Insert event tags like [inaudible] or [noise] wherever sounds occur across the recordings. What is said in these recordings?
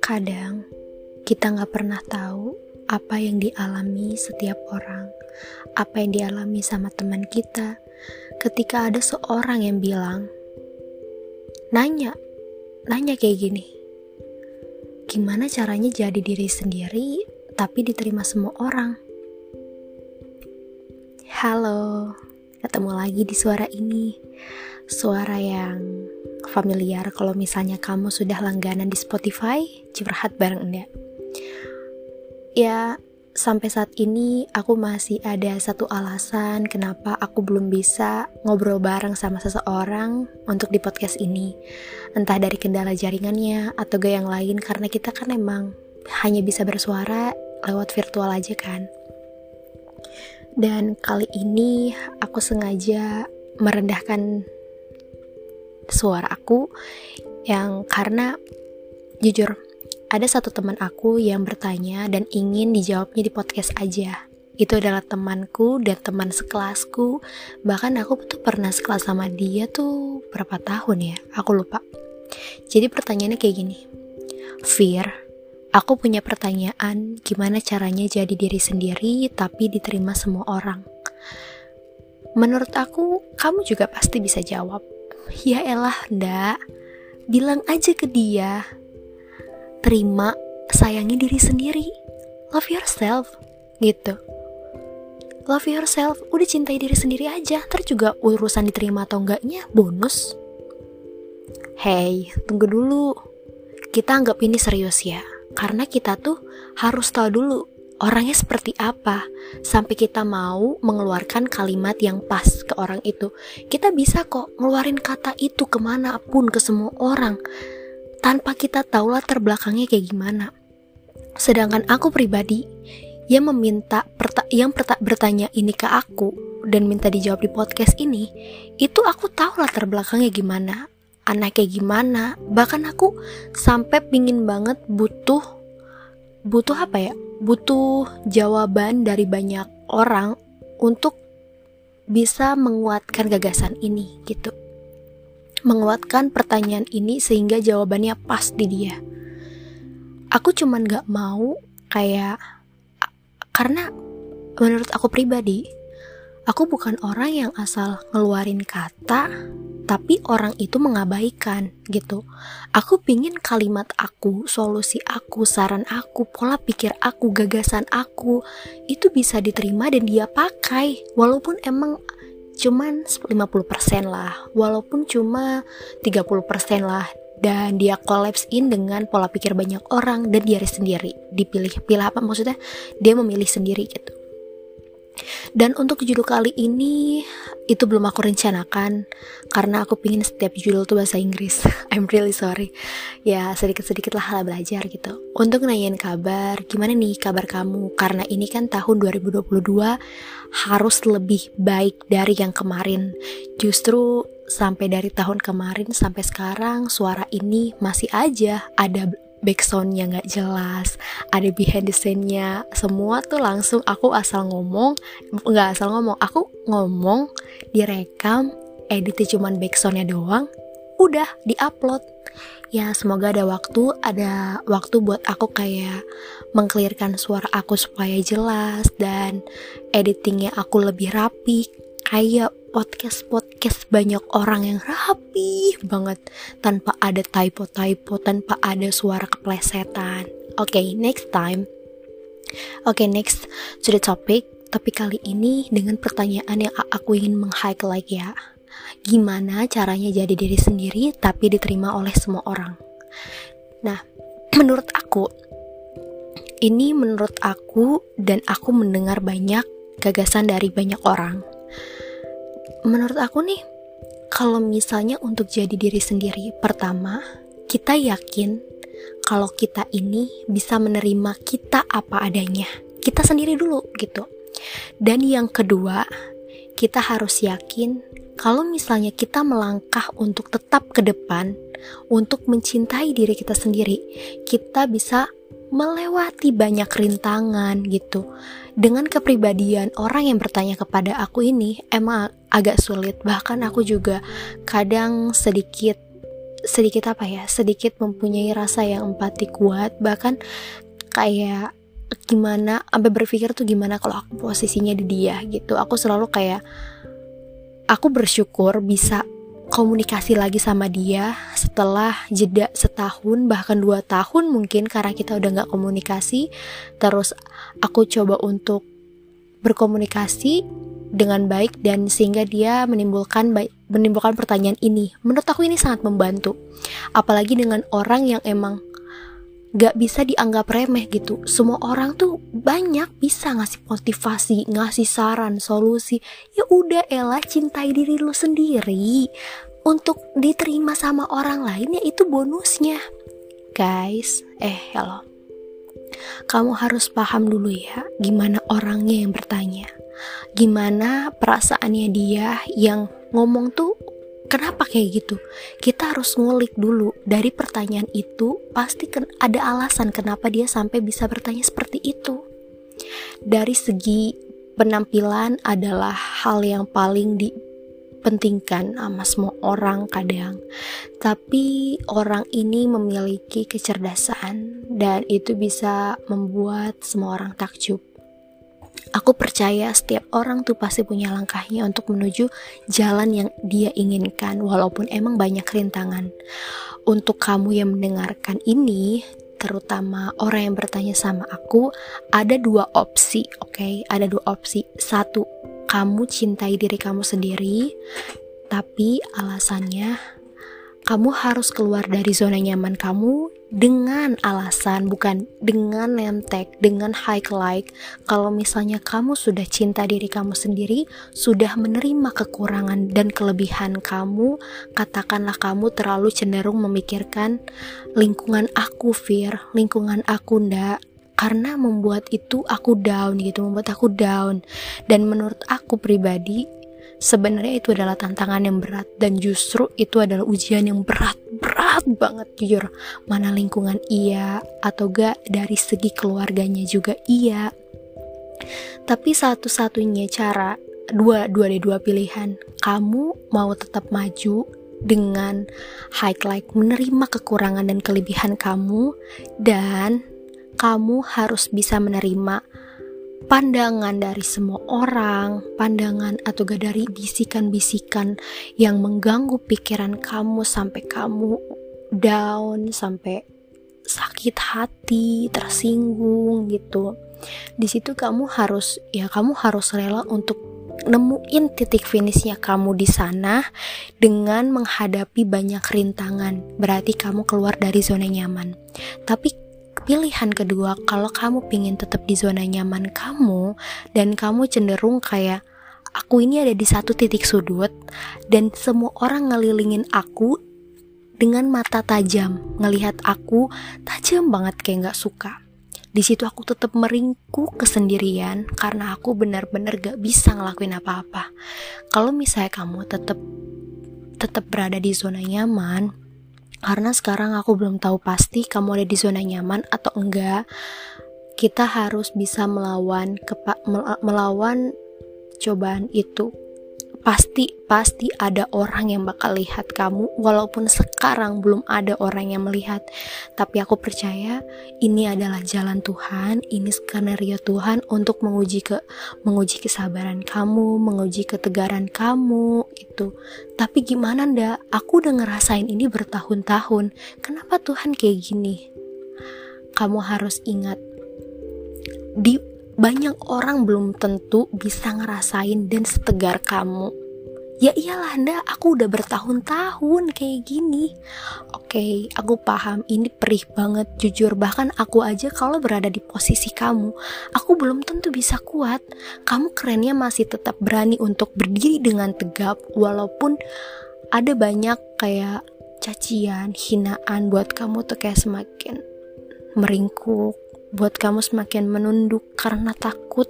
Kadang kita nggak pernah tahu apa yang dialami setiap orang, apa yang dialami sama teman kita, ketika ada seorang yang bilang, nanya, nanya kayak gini, gimana caranya jadi diri sendiri tapi diterima semua orang? Halo, ketemu lagi di suara ini, suara yang familiar kalau misalnya kamu sudah langganan di Spotify, curhat bareng Anda. Ya, sampai saat ini aku masih ada satu alasan kenapa aku belum bisa ngobrol bareng sama seseorang untuk di podcast ini. Entah dari kendala jaringannya atau gaya yang lain karena kita kan emang hanya bisa bersuara lewat virtual aja kan. Dan kali ini aku sengaja merendahkan suara aku yang karena jujur ada satu teman aku yang bertanya dan ingin dijawabnya di podcast aja. Itu adalah temanku dan teman sekelasku. Bahkan aku tuh pernah sekelas sama dia tuh berapa tahun ya? Aku lupa. Jadi pertanyaannya kayak gini. Fear, aku punya pertanyaan gimana caranya jadi diri sendiri tapi diterima semua orang. Menurut aku, kamu juga pasti bisa jawab Ya elah, ndak. Bilang aja ke dia. Terima, sayangi diri sendiri. Love yourself. Gitu. Love yourself, udah cintai diri sendiri aja. Ntar juga urusan diterima atau enggaknya bonus. Hey, tunggu dulu. Kita anggap ini serius ya. Karena kita tuh harus tahu dulu orangnya seperti apa. Sampai kita mau mengeluarkan kalimat yang pas ke orang itu. Kita bisa kok ngeluarin kata itu ke mana pun ke semua orang. Tanpa kita tahu latar belakangnya kayak gimana. Sedangkan aku pribadi yang meminta yang bertanya ini ke aku dan minta dijawab di podcast ini itu aku tahu latar belakangnya gimana anaknya gimana bahkan aku sampai pingin banget butuh butuh apa ya butuh jawaban dari banyak orang untuk bisa menguatkan gagasan ini gitu. Menguatkan pertanyaan ini sehingga jawabannya pas di dia. Aku cuman gak mau kayak karena menurut aku pribadi, aku bukan orang yang asal ngeluarin kata tapi orang itu mengabaikan gitu. Aku pingin kalimat aku, solusi aku, saran aku, pola pikir aku, gagasan aku itu bisa diterima dan dia pakai. Walaupun emang cuman 50% lah, walaupun cuma 30% lah dan dia collapse in dengan pola pikir banyak orang dan diri sendiri dipilih pilih apa maksudnya? Dia memilih sendiri gitu dan untuk judul kali ini itu belum aku rencanakan karena aku pingin setiap judul tuh bahasa Inggris. [laughs] I'm really sorry. Ya sedikit-sedikit lah hal belajar gitu. Untuk nanyain kabar, gimana nih kabar kamu? Karena ini kan tahun 2022 harus lebih baik dari yang kemarin. Justru sampai dari tahun kemarin sampai sekarang suara ini masih aja ada backsoundnya nggak jelas ada behind the scene-nya semua tuh langsung aku asal ngomong nggak asal ngomong aku ngomong direkam editnya cuman backsoundnya doang udah diupload. Ya semoga ada waktu ada waktu buat aku kayak mengklirkan suara aku supaya jelas dan editingnya aku lebih rapi kayak podcast-podcast banyak orang yang rapi banget tanpa ada typo-typo, tanpa ada suara keplesetan. Oke, okay, next time. Oke, okay, next to the topic. Tapi kali ini dengan pertanyaan yang aku ingin meng-highlight ya. Gimana caranya jadi diri sendiri tapi diterima oleh semua orang? Nah, [clears throat] menurut aku ini menurut aku dan aku mendengar banyak gagasan dari banyak orang menurut aku nih, kalau misalnya untuk jadi diri sendiri, pertama, kita yakin kalau kita ini bisa menerima kita apa adanya. Kita sendiri dulu gitu. Dan yang kedua, kita harus yakin kalau misalnya kita melangkah untuk tetap ke depan, untuk mencintai diri kita sendiri, kita bisa melewati banyak rintangan gitu. Dengan kepribadian orang yang bertanya kepada aku ini, emang agak sulit. Bahkan aku juga kadang sedikit sedikit apa ya sedikit mempunyai rasa yang empati kuat. Bahkan kayak gimana sampai berpikir tuh gimana kalau aku posisinya di dia gitu. Aku selalu kayak aku bersyukur bisa komunikasi lagi sama dia setelah jeda setahun bahkan dua tahun mungkin karena kita udah nggak komunikasi. Terus aku coba untuk berkomunikasi dengan baik dan sehingga dia menimbulkan menimbulkan pertanyaan ini. Menurut aku ini sangat membantu. Apalagi dengan orang yang emang gak bisa dianggap remeh gitu. Semua orang tuh banyak bisa ngasih motivasi, ngasih saran, solusi. Ya udah Ella cintai diri lu sendiri. Untuk diterima sama orang lain ya itu bonusnya. Guys, eh hello. Kamu harus paham dulu ya gimana orangnya yang bertanya gimana perasaannya dia yang ngomong tuh kenapa kayak gitu? Kita harus ngulik dulu dari pertanyaan itu pasti ada alasan kenapa dia sampai bisa bertanya seperti itu. Dari segi penampilan adalah hal yang paling dipentingkan sama semua orang kadang. Tapi orang ini memiliki kecerdasan dan itu bisa membuat semua orang takjub Aku percaya setiap orang tuh pasti punya langkahnya untuk menuju jalan yang dia inginkan, walaupun emang banyak rintangan. Untuk kamu yang mendengarkan ini, terutama orang yang bertanya sama aku, ada dua opsi, oke? Okay? Ada dua opsi. Satu, kamu cintai diri kamu sendiri, tapi alasannya kamu harus keluar dari zona nyaman kamu dengan alasan bukan dengan nemtek dengan highlight kalau misalnya kamu sudah cinta diri kamu sendiri sudah menerima kekurangan dan kelebihan kamu katakanlah kamu terlalu cenderung memikirkan lingkungan aku Fir lingkungan aku ndak karena membuat itu aku down gitu membuat aku down. Dan menurut aku pribadi sebenarnya itu adalah tantangan yang berat dan justru itu adalah ujian yang berat berat banget jujur. Mana lingkungan iya atau gak dari segi keluarganya juga iya. Tapi satu-satunya cara dua dua deh dua pilihan. Kamu mau tetap maju dengan highlight menerima kekurangan dan kelebihan kamu dan kamu harus bisa menerima pandangan dari semua orang, pandangan atau gak dari bisikan-bisikan yang mengganggu pikiran kamu sampai kamu down, sampai sakit hati, tersinggung gitu. Di situ kamu harus ya kamu harus rela untuk nemuin titik finishnya kamu di sana dengan menghadapi banyak rintangan. Berarti kamu keluar dari zona nyaman. Tapi pilihan kedua kalau kamu pingin tetap di zona nyaman kamu dan kamu cenderung kayak aku ini ada di satu titik sudut dan semua orang ngelilingin aku dengan mata tajam ngelihat aku tajam banget kayak nggak suka. Di situ aku tetap meringkuk kesendirian karena aku benar-benar gak bisa ngelakuin apa-apa. Kalau misalnya kamu tetap tetap berada di zona nyaman karena sekarang aku belum tahu pasti kamu ada di zona nyaman atau enggak. Kita harus bisa melawan kepa melawan cobaan itu pasti pasti ada orang yang bakal lihat kamu walaupun sekarang belum ada orang yang melihat. Tapi aku percaya ini adalah jalan Tuhan ini skenario Tuhan untuk menguji ke menguji kesabaran kamu menguji ketegaran kamu itu tapi gimana ndak aku udah ngerasain ini bertahun-tahun. Kenapa Tuhan kayak gini? Kamu harus ingat di banyak orang belum tentu bisa ngerasain dan setegar kamu. Ya iyalah nda, aku udah bertahun-tahun kayak gini. Oke, aku paham ini perih banget jujur. Bahkan aku aja kalau berada di posisi kamu, aku belum tentu bisa kuat. Kamu kerennya masih tetap berani untuk berdiri dengan tegap walaupun ada banyak kayak cacian, hinaan buat kamu tuh kayak semakin meringkuk, buat kamu semakin menunduk karena takut.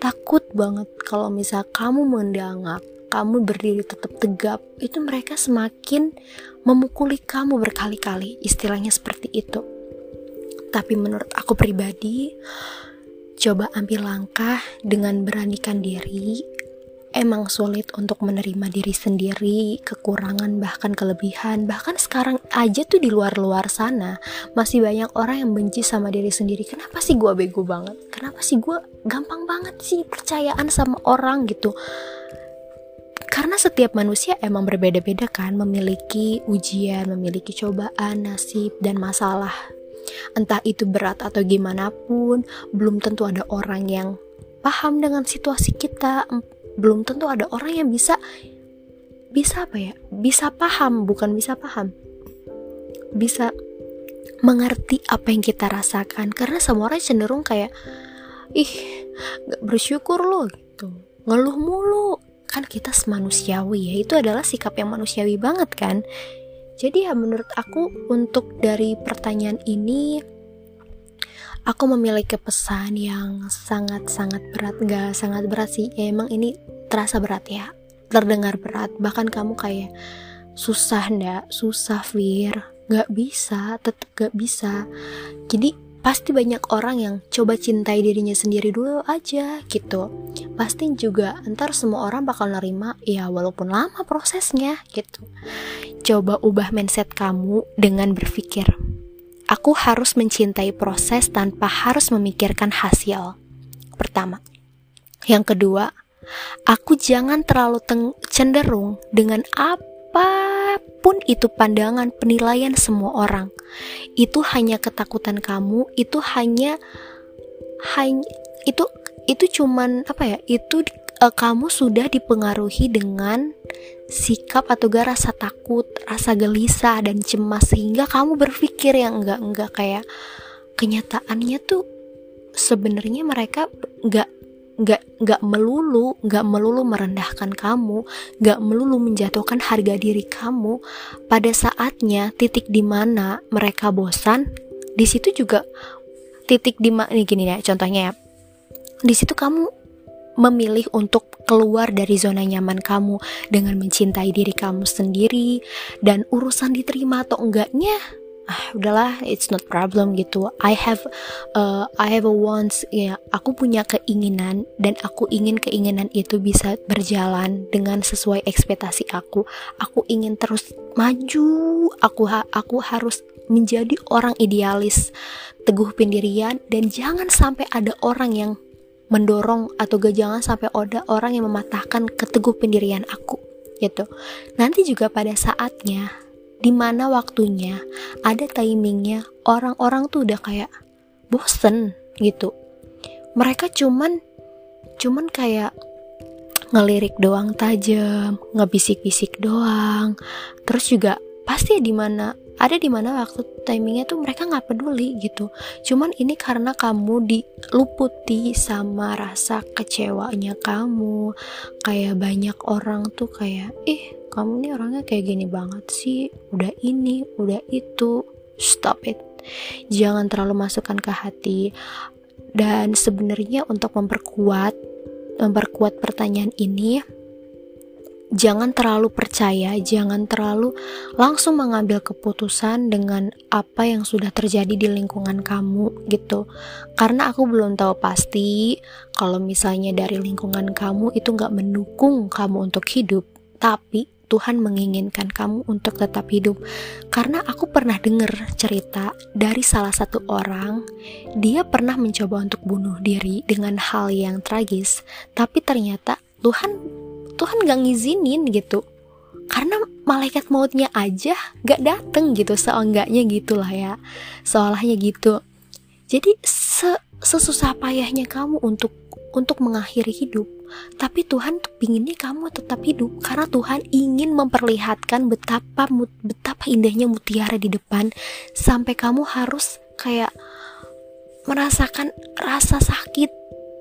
Takut banget kalau misal kamu mendangar kamu berdiri tetap tegap itu mereka semakin memukuli kamu berkali-kali istilahnya seperti itu. Tapi menurut aku pribadi coba ambil langkah dengan beranikan diri emang sulit untuk menerima diri sendiri, kekurangan bahkan kelebihan. Bahkan sekarang aja tuh di luar-luar sana masih banyak orang yang benci sama diri sendiri. Kenapa sih gue bego banget? Kenapa sih gue gampang banget sih percayaan sama orang gitu? Karena setiap manusia emang berbeda-beda kan, memiliki ujian, memiliki cobaan, nasib, dan masalah. Entah itu berat atau gimana pun, belum tentu ada orang yang paham dengan situasi kita, belum tentu ada orang yang bisa bisa apa ya? Bisa paham bukan bisa paham. Bisa mengerti apa yang kita rasakan. Karena semua orang cenderung kayak ih nggak bersyukur lo gitu. Ngeluh mulu. Kan kita semanusiawi ya. Itu adalah sikap yang manusiawi banget kan? Jadi ya menurut aku untuk dari pertanyaan ini aku memiliki pesan yang sangat-sangat berat. Gak sangat berat sih. Ya emang ini terasa berat ya. Terdengar berat. Bahkan kamu kayak susah ndak. Susah Fir. Gak bisa. Tetap gak bisa. Jadi pasti banyak orang yang coba cintai dirinya sendiri dulu aja gitu. Pasti juga ntar semua orang bakal nerima ya walaupun lama prosesnya gitu. Coba ubah mindset kamu dengan berpikir Aku harus mencintai proses tanpa harus memikirkan hasil. Pertama. Yang kedua, aku jangan terlalu cenderung dengan apa pun itu pandangan penilaian semua orang. Itu hanya ketakutan kamu, itu hanya hanya itu itu cuman apa ya? Itu uh, kamu sudah dipengaruhi dengan sikap atau gak rasa takut, rasa gelisah dan cemas sehingga kamu berpikir yang enggak-enggak kayak kenyataannya tuh sebenarnya mereka enggak nggak nggak melulu nggak melulu merendahkan kamu nggak melulu menjatuhkan harga diri kamu. Pada saatnya titik di mana mereka bosan di situ juga titik di mana gini ya contohnya ya. Di situ kamu memilih untuk keluar dari zona nyaman kamu dengan mencintai diri kamu sendiri dan urusan diterima atau enggaknya ah udahlah it's not problem gitu. I have uh, I have a wants ya aku punya keinginan dan aku ingin keinginan itu bisa berjalan dengan sesuai ekspektasi aku. Aku ingin terus maju aku ha aku harus menjadi orang idealis teguh pendirian dan jangan sampai ada orang yang mendorong atau gak jangan sampai ada orang yang mematahkan keteguh pendirian aku gitu. Nanti juga pada saatnya di mana waktunya ada timingnya orang-orang tuh udah kayak bosen gitu. Mereka cuman cuman kayak ngelirik doang tajam, ngebisik-bisik doang. Terus juga pasti di mana ada di mana waktu timingnya tuh mereka nggak peduli gitu. Cuman ini karena kamu diluputi sama rasa kecewanya kamu. Kayak banyak orang tuh kayak ih kamu nih orangnya kayak gini banget sih. Udah ini udah itu. Stop it. Jangan terlalu masukkan ke hati. Dan sebenarnya untuk memperkuat memperkuat pertanyaan ini jangan terlalu percaya, jangan terlalu langsung mengambil keputusan dengan apa yang sudah terjadi di lingkungan kamu gitu. Karena aku belum tahu pasti kalau misalnya dari lingkungan kamu itu nggak mendukung kamu untuk hidup, tapi Tuhan menginginkan kamu untuk tetap hidup. Karena aku pernah dengar cerita dari salah satu orang, dia pernah mencoba untuk bunuh diri dengan hal yang tragis, tapi ternyata Tuhan Tuhan gak ngizinin gitu. Karena malaikat mautnya aja gak dateng gitu seenggaknya gitulah ya. Seolahnya gitu. Jadi se sesusah payahnya kamu untuk untuk mengakhiri hidup tapi Tuhan tuh pinginnya kamu tetap hidup karena Tuhan ingin memperlihatkan betapa betapa indahnya mutiara di depan. Sampai kamu harus kayak merasakan rasa sakit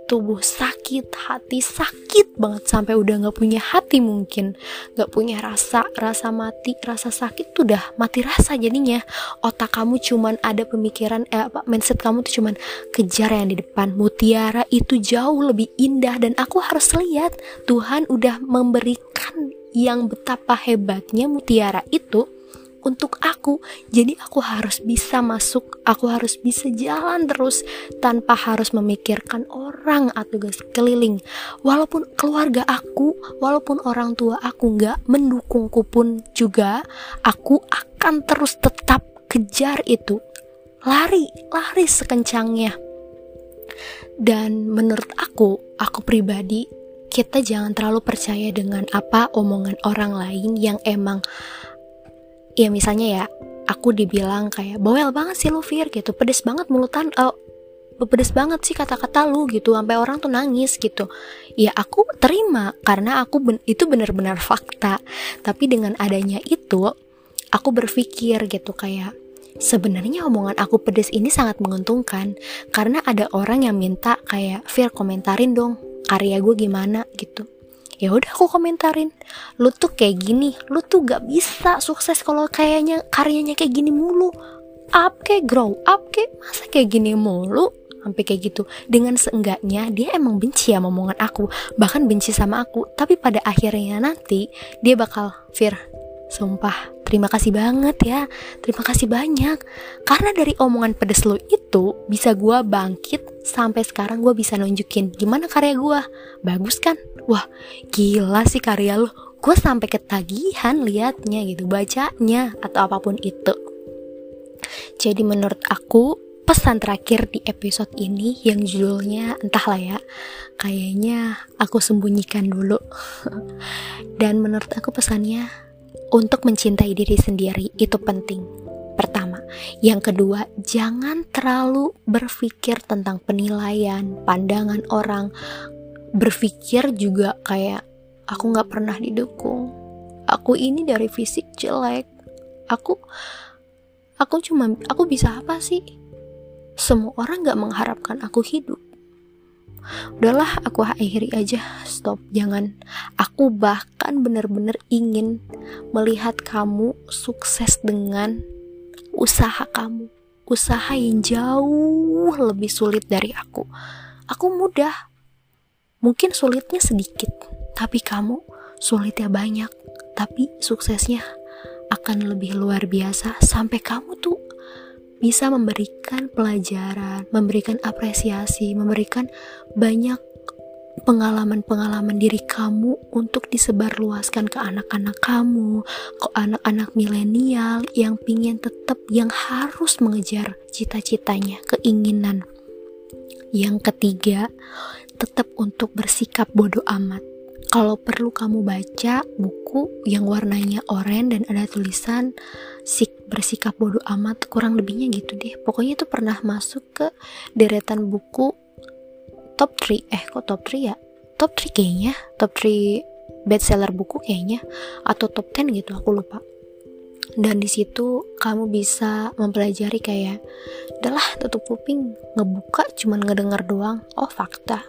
tubuh sakit, hati sakit banget sampai udah nggak punya hati mungkin, nggak punya rasa, rasa mati, rasa sakit tuh udah mati rasa jadinya. Otak kamu cuman ada pemikiran, eh apa, mindset kamu tuh cuman kejar yang di depan. Mutiara itu jauh lebih indah dan aku harus lihat Tuhan udah memberikan yang betapa hebatnya mutiara itu untuk aku. Jadi aku harus bisa masuk aku harus bisa jalan terus tanpa harus memikirkan orang atau keliling. Walaupun keluarga aku walaupun orang tua aku nggak mendukungku pun juga aku akan terus tetap kejar itu. Lari lari sekencangnya. Dan menurut aku aku pribadi kita jangan terlalu percaya dengan apa omongan orang lain yang emang ya misalnya ya aku dibilang kayak bawel banget sih lu Fir gitu. Pedes banget mulutan oh, pedes banget sih kata-kata lu gitu. Sampai orang tuh nangis gitu. Ya aku terima karena aku ben itu benar-benar fakta. Tapi dengan adanya itu aku berpikir gitu kayak sebenarnya omongan aku pedes ini sangat menguntungkan karena ada orang yang minta kayak Fir komentarin dong karya gue gimana gitu ya udah aku komentarin lu tuh kayak gini lu tuh gak bisa sukses kalau kayaknya karyanya kayak gini mulu. Up kayak grow up kayak masa kayak gini mulu? Sampai kayak gitu. Dengan seenggaknya dia emang benci sama omongan aku bahkan benci sama aku. Tapi pada akhirnya nanti dia bakal Fir sumpah terima kasih banget ya terima kasih banyak. Karena dari omongan pedes lo itu bisa gue bangkit sampai sekarang gue bisa nunjukin gimana karya gue bagus kan wah gila sih karya lo gue sampai ketagihan liatnya gitu bacanya atau apa pun itu jadi menurut aku pesan terakhir di episode ini yang judulnya entahlah ya kayaknya aku sembunyikan dulu [laughs] dan menurut aku pesannya untuk mencintai diri sendiri itu penting. Pertama, yang kedua, jangan terlalu berpikir tentang penilaian, pandangan orang. Berpikir juga kayak aku nggak pernah didukung. Aku ini dari fisik jelek. Aku, aku cuma, aku bisa apa sih? Semua orang nggak mengharapkan aku hidup. Udahlah aku akhiri aja. Stop. Jangan. Aku bahkan bener-bener ingin melihat kamu sukses dengan usaha kamu. Usaha yang jauh lebih sulit dari aku. Aku mudah mungkin sulitnya sedikit tapi kamu sulitnya banyak tapi suksesnya akan lebih luar biasa sampai kamu tuh bisa memberikan pelajaran, memberikan apresiasi, memberikan banyak pengalaman-pengalaman diri kamu untuk disebarluaskan ke anak-anak kamu, ke anak-anak milenial yang pingin tetap yang harus mengejar cita-citanya, keinginan. Yang ketiga, tetap untuk bersikap bodoh amat. Kalau perlu kamu baca buku yang warnanya oranye dan ada tulisan sik bersikap bodoh amat kurang lebihnya gitu deh. Pokoknya itu pernah masuk ke deretan buku top 3 eh kok top 3 ya? Top 3 kayaknya. Top 3 bestseller buku kayaknya. Atau top 10 gitu aku lupa. Dan di situ kamu bisa mempelajari kayak adalah tutup kuping ngebuka cuman ngedenger doang. Oh fakta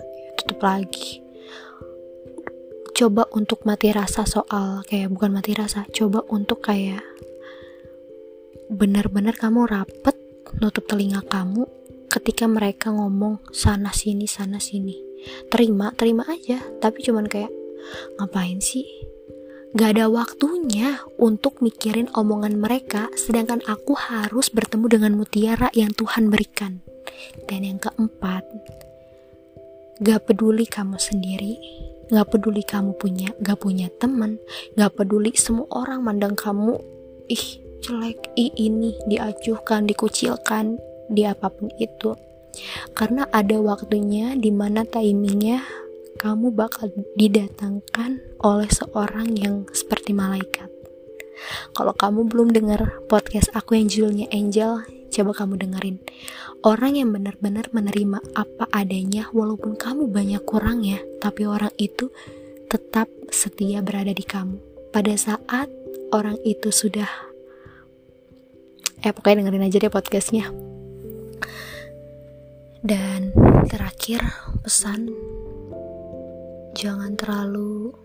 tutup lagi. Coba untuk mati rasa soal kayak bukan mati rasa coba untuk kayak benar-benar kamu rapet nutup telinga kamu ketika mereka ngomong sana sini sana sini. Terima terima aja tapi cuman kayak ngapain sih? Gak ada waktunya untuk mikirin omongan mereka, sedangkan aku harus bertemu dengan mutiara yang Tuhan berikan. Dan yang keempat, gak peduli kamu sendiri, Gak peduli kamu punya, gak punya teman, gak peduli semua orang mandang kamu, ih jelek, ih ini diacuhkan, dikucilkan, di apa pun itu. Karena ada waktunya di mana timingnya kamu bakal didatangkan oleh seorang yang seperti malaikat. Kalau kamu belum dengar podcast aku yang judulnya Angel, coba kamu dengerin. Orang yang benar-benar menerima apa adanya walaupun kamu banyak kurangnya, tapi orang itu tetap setia berada di kamu. Pada saat orang itu sudah eh pokoknya dengerin aja deh podcastnya. Dan terakhir pesan jangan terlalu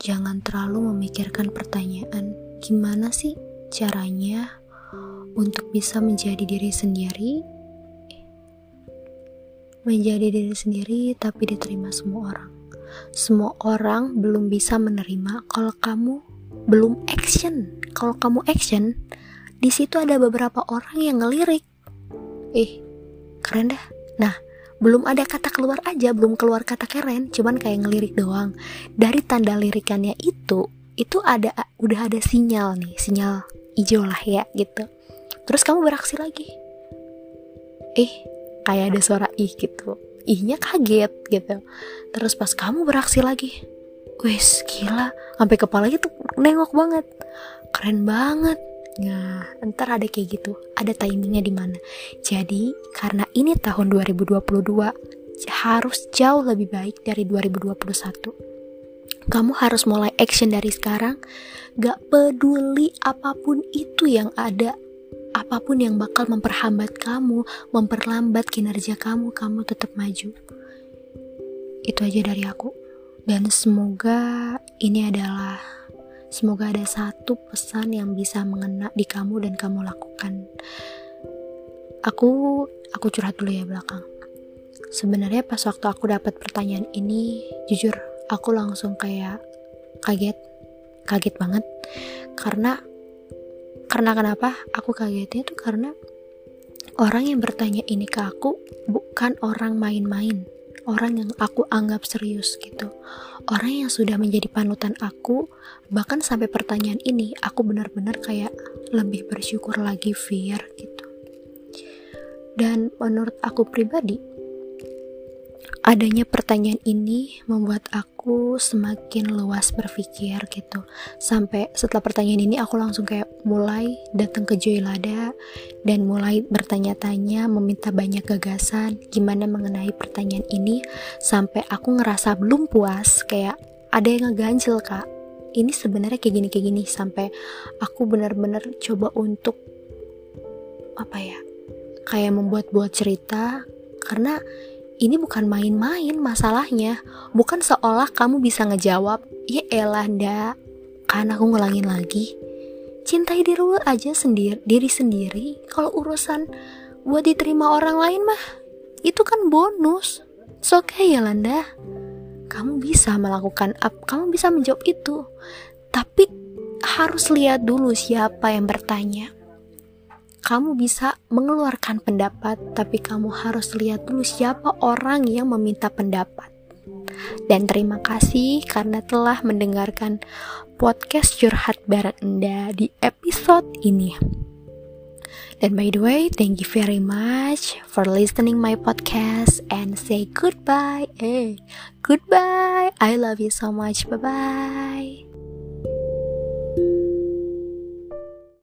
jangan terlalu memikirkan pertanyaan gimana sih caranya untuk bisa menjadi diri sendiri menjadi diri sendiri tapi diterima semua orang. Semua orang belum bisa menerima kalau kamu belum action. Kalau kamu action di situ ada beberapa orang yang ngelirik. Ih keren dah. Nah belum ada kata keluar aja belum keluar kata keren cuman kayak ngelirik doang. Dari tanda lirikannya itu itu ada udah ada sinyal nih sinyal hijau lah ya gitu. Terus kamu beraksi lagi. Eh kayak ada suara ih gitu. Ihnya kaget gitu. Terus pas kamu beraksi lagi wes gila. Sampai kepala itu nengok banget. Keren banget. Nah, ntar ada kayak gitu, ada timingnya di mana. Jadi, karena ini tahun 2022 harus jauh lebih baik dari 2021. Kamu harus mulai action dari sekarang. Gak peduli apa pun itu yang ada, apa pun yang bakal memperhambat kamu, memperlambat kinerja kamu, kamu tetap maju. Itu aja dari aku. Dan semoga ini adalah Semoga ada satu pesan yang bisa mengena di kamu dan kamu lakukan. Aku aku curhat dulu ya belakang. Sebenarnya pas waktu aku dapat pertanyaan ini, jujur aku langsung kayak kaget, kaget banget. Karena karena kenapa? Aku kagetnya itu karena orang yang bertanya ini ke aku bukan orang main-main orang yang aku anggap serius gitu orang yang sudah menjadi panutan aku bahkan sampai pertanyaan ini aku benar-benar kayak lebih bersyukur lagi fear gitu dan menurut aku pribadi adanya pertanyaan ini membuat aku semakin luas berpikir gitu. Sampai setelah pertanyaan ini aku langsung kayak mulai datang ke Joylada dan mulai bertanya-tanya meminta banyak gagasan gimana mengenai pertanyaan ini sampai aku ngerasa belum puas kayak ada yang ngeganjel kak. Ini sebenarnya kayak gini kayak gini sampai aku benar-benar coba untuk apa ya kayak membuat-buat cerita karena ini bukan main-main masalahnya. Bukan seolah kamu bisa ngejawab ya elah ndak. Kan aku ngulangin lagi. Cintai diri lu aja sendiri diri sendiri. Kalau urusan buat diterima orang lain mah itu kan bonus. So okay ya Landa kamu bisa melakukan up kamu bisa menjawab itu. Tapi harus lihat dulu siapa yang bertanya kamu bisa mengeluarkan pendapat, tapi kamu harus lihat dulu siapa orang yang meminta pendapat. Dan terima kasih karena telah mendengarkan podcast curhat bareng Anda di episode ini. Dan by the way, thank you very much for listening my podcast and say goodbye. Hey, goodbye. I love you so much. Bye bye.